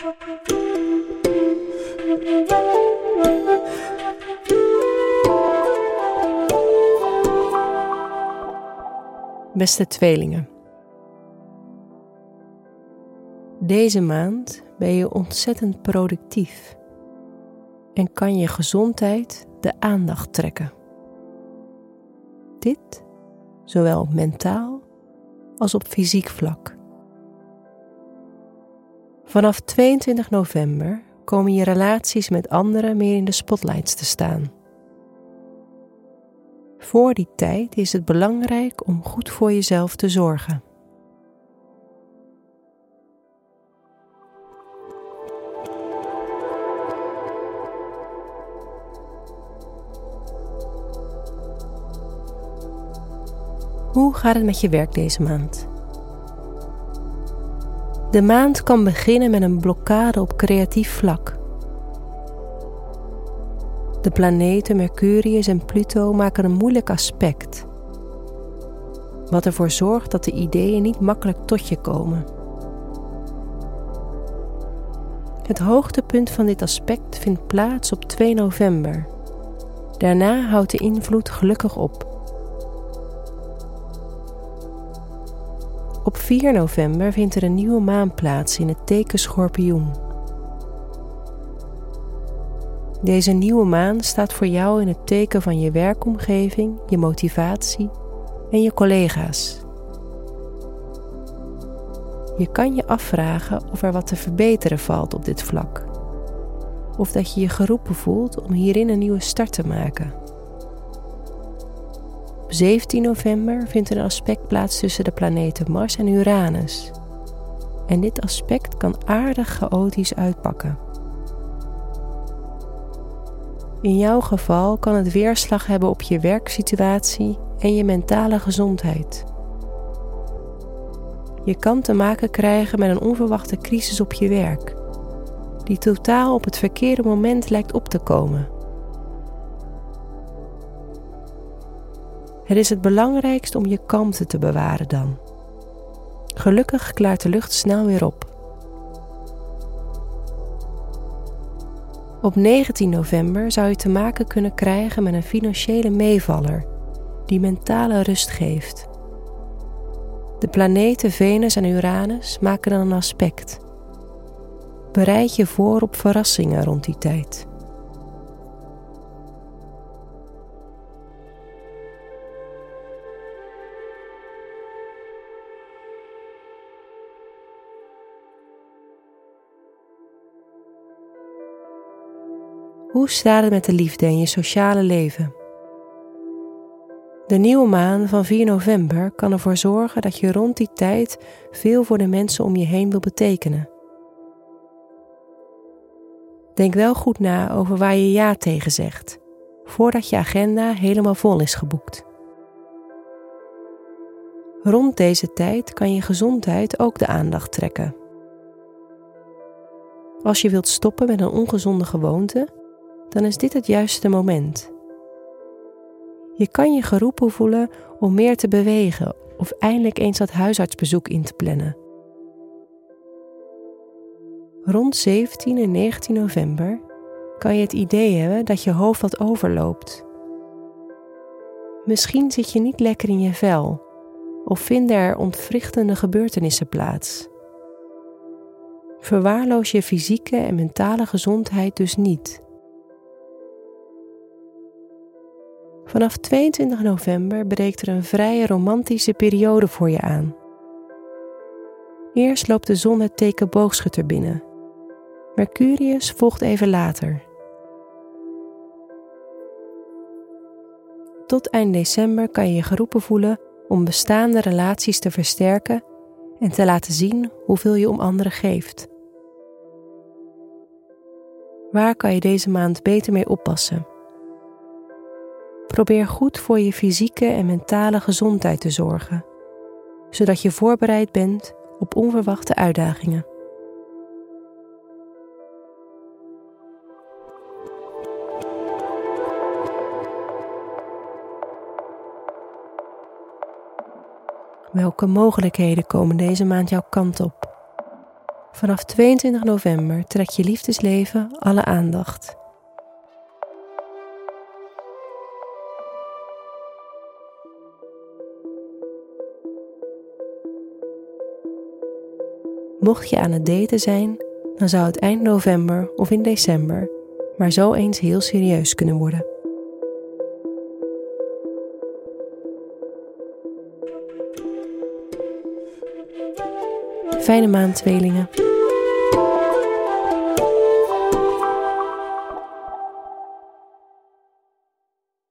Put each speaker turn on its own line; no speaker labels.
Beste tweelingen. Deze maand ben je ontzettend productief en kan je gezondheid de aandacht trekken. Dit zowel op mentaal als op fysiek vlak. Vanaf 22 november komen je relaties met anderen meer in de spotlights te staan. Voor die tijd is het belangrijk om goed voor jezelf te zorgen. Hoe gaat het met je werk deze maand? De maand kan beginnen met een blokkade op creatief vlak. De planeten Mercurius en Pluto maken een moeilijk aspect, wat ervoor zorgt dat de ideeën niet makkelijk tot je komen. Het hoogtepunt van dit aspect vindt plaats op 2 november. Daarna houdt de invloed gelukkig op. Op 4 november vindt er een nieuwe maan plaats in het teken Schorpioen. Deze nieuwe maan staat voor jou in het teken van je werkomgeving, je motivatie en je collega's. Je kan je afvragen of er wat te verbeteren valt op dit vlak. Of dat je je geroepen voelt om hierin een nieuwe start te maken. Op 17 november vindt een aspect plaats tussen de planeten Mars en Uranus. En dit aspect kan aardig chaotisch uitpakken. In jouw geval kan het weerslag hebben op je werksituatie en je mentale gezondheid. Je kan te maken krijgen met een onverwachte crisis op je werk, die totaal op het verkeerde moment lijkt op te komen. Het is het belangrijkst om je kalmte te bewaren dan. Gelukkig klaart de lucht snel weer op. Op 19 november zou je te maken kunnen krijgen met een financiële meevaller die mentale rust geeft. De planeten Venus en Uranus maken dan een aspect. Bereid je voor op verrassingen rond die tijd. Hoe staat het met de liefde in je sociale leven? De nieuwe maan van 4 november kan ervoor zorgen dat je rond die tijd veel voor de mensen om je heen wil betekenen. Denk wel goed na over waar je ja tegen zegt, voordat je agenda helemaal vol is geboekt. Rond deze tijd kan je gezondheid ook de aandacht trekken. Als je wilt stoppen met een ongezonde gewoonte, dan is dit het juiste moment. Je kan je geroepen voelen om meer te bewegen of eindelijk eens dat huisartsbezoek in te plannen. Rond 17 en 19 november kan je het idee hebben dat je hoofd wat overloopt. Misschien zit je niet lekker in je vel of vinden er ontwrichtende gebeurtenissen plaats. Verwaarloos je fysieke en mentale gezondheid dus niet. Vanaf 22 november breekt er een vrije romantische periode voor je aan. Eerst loopt de zon het teken boogschutter binnen. Mercurius volgt even later. Tot eind december kan je je geroepen voelen om bestaande relaties te versterken en te laten zien hoeveel je om anderen geeft. Waar kan je deze maand beter mee oppassen? Probeer goed voor je fysieke en mentale gezondheid te zorgen, zodat je voorbereid bent op onverwachte uitdagingen. Welke mogelijkheden komen deze maand jouw kant op? Vanaf 22 november trekt je liefdesleven alle aandacht. Mocht je aan het daten zijn, dan zou het eind november of in december maar zo eens heel serieus kunnen worden. Fijne maand, tweelingen.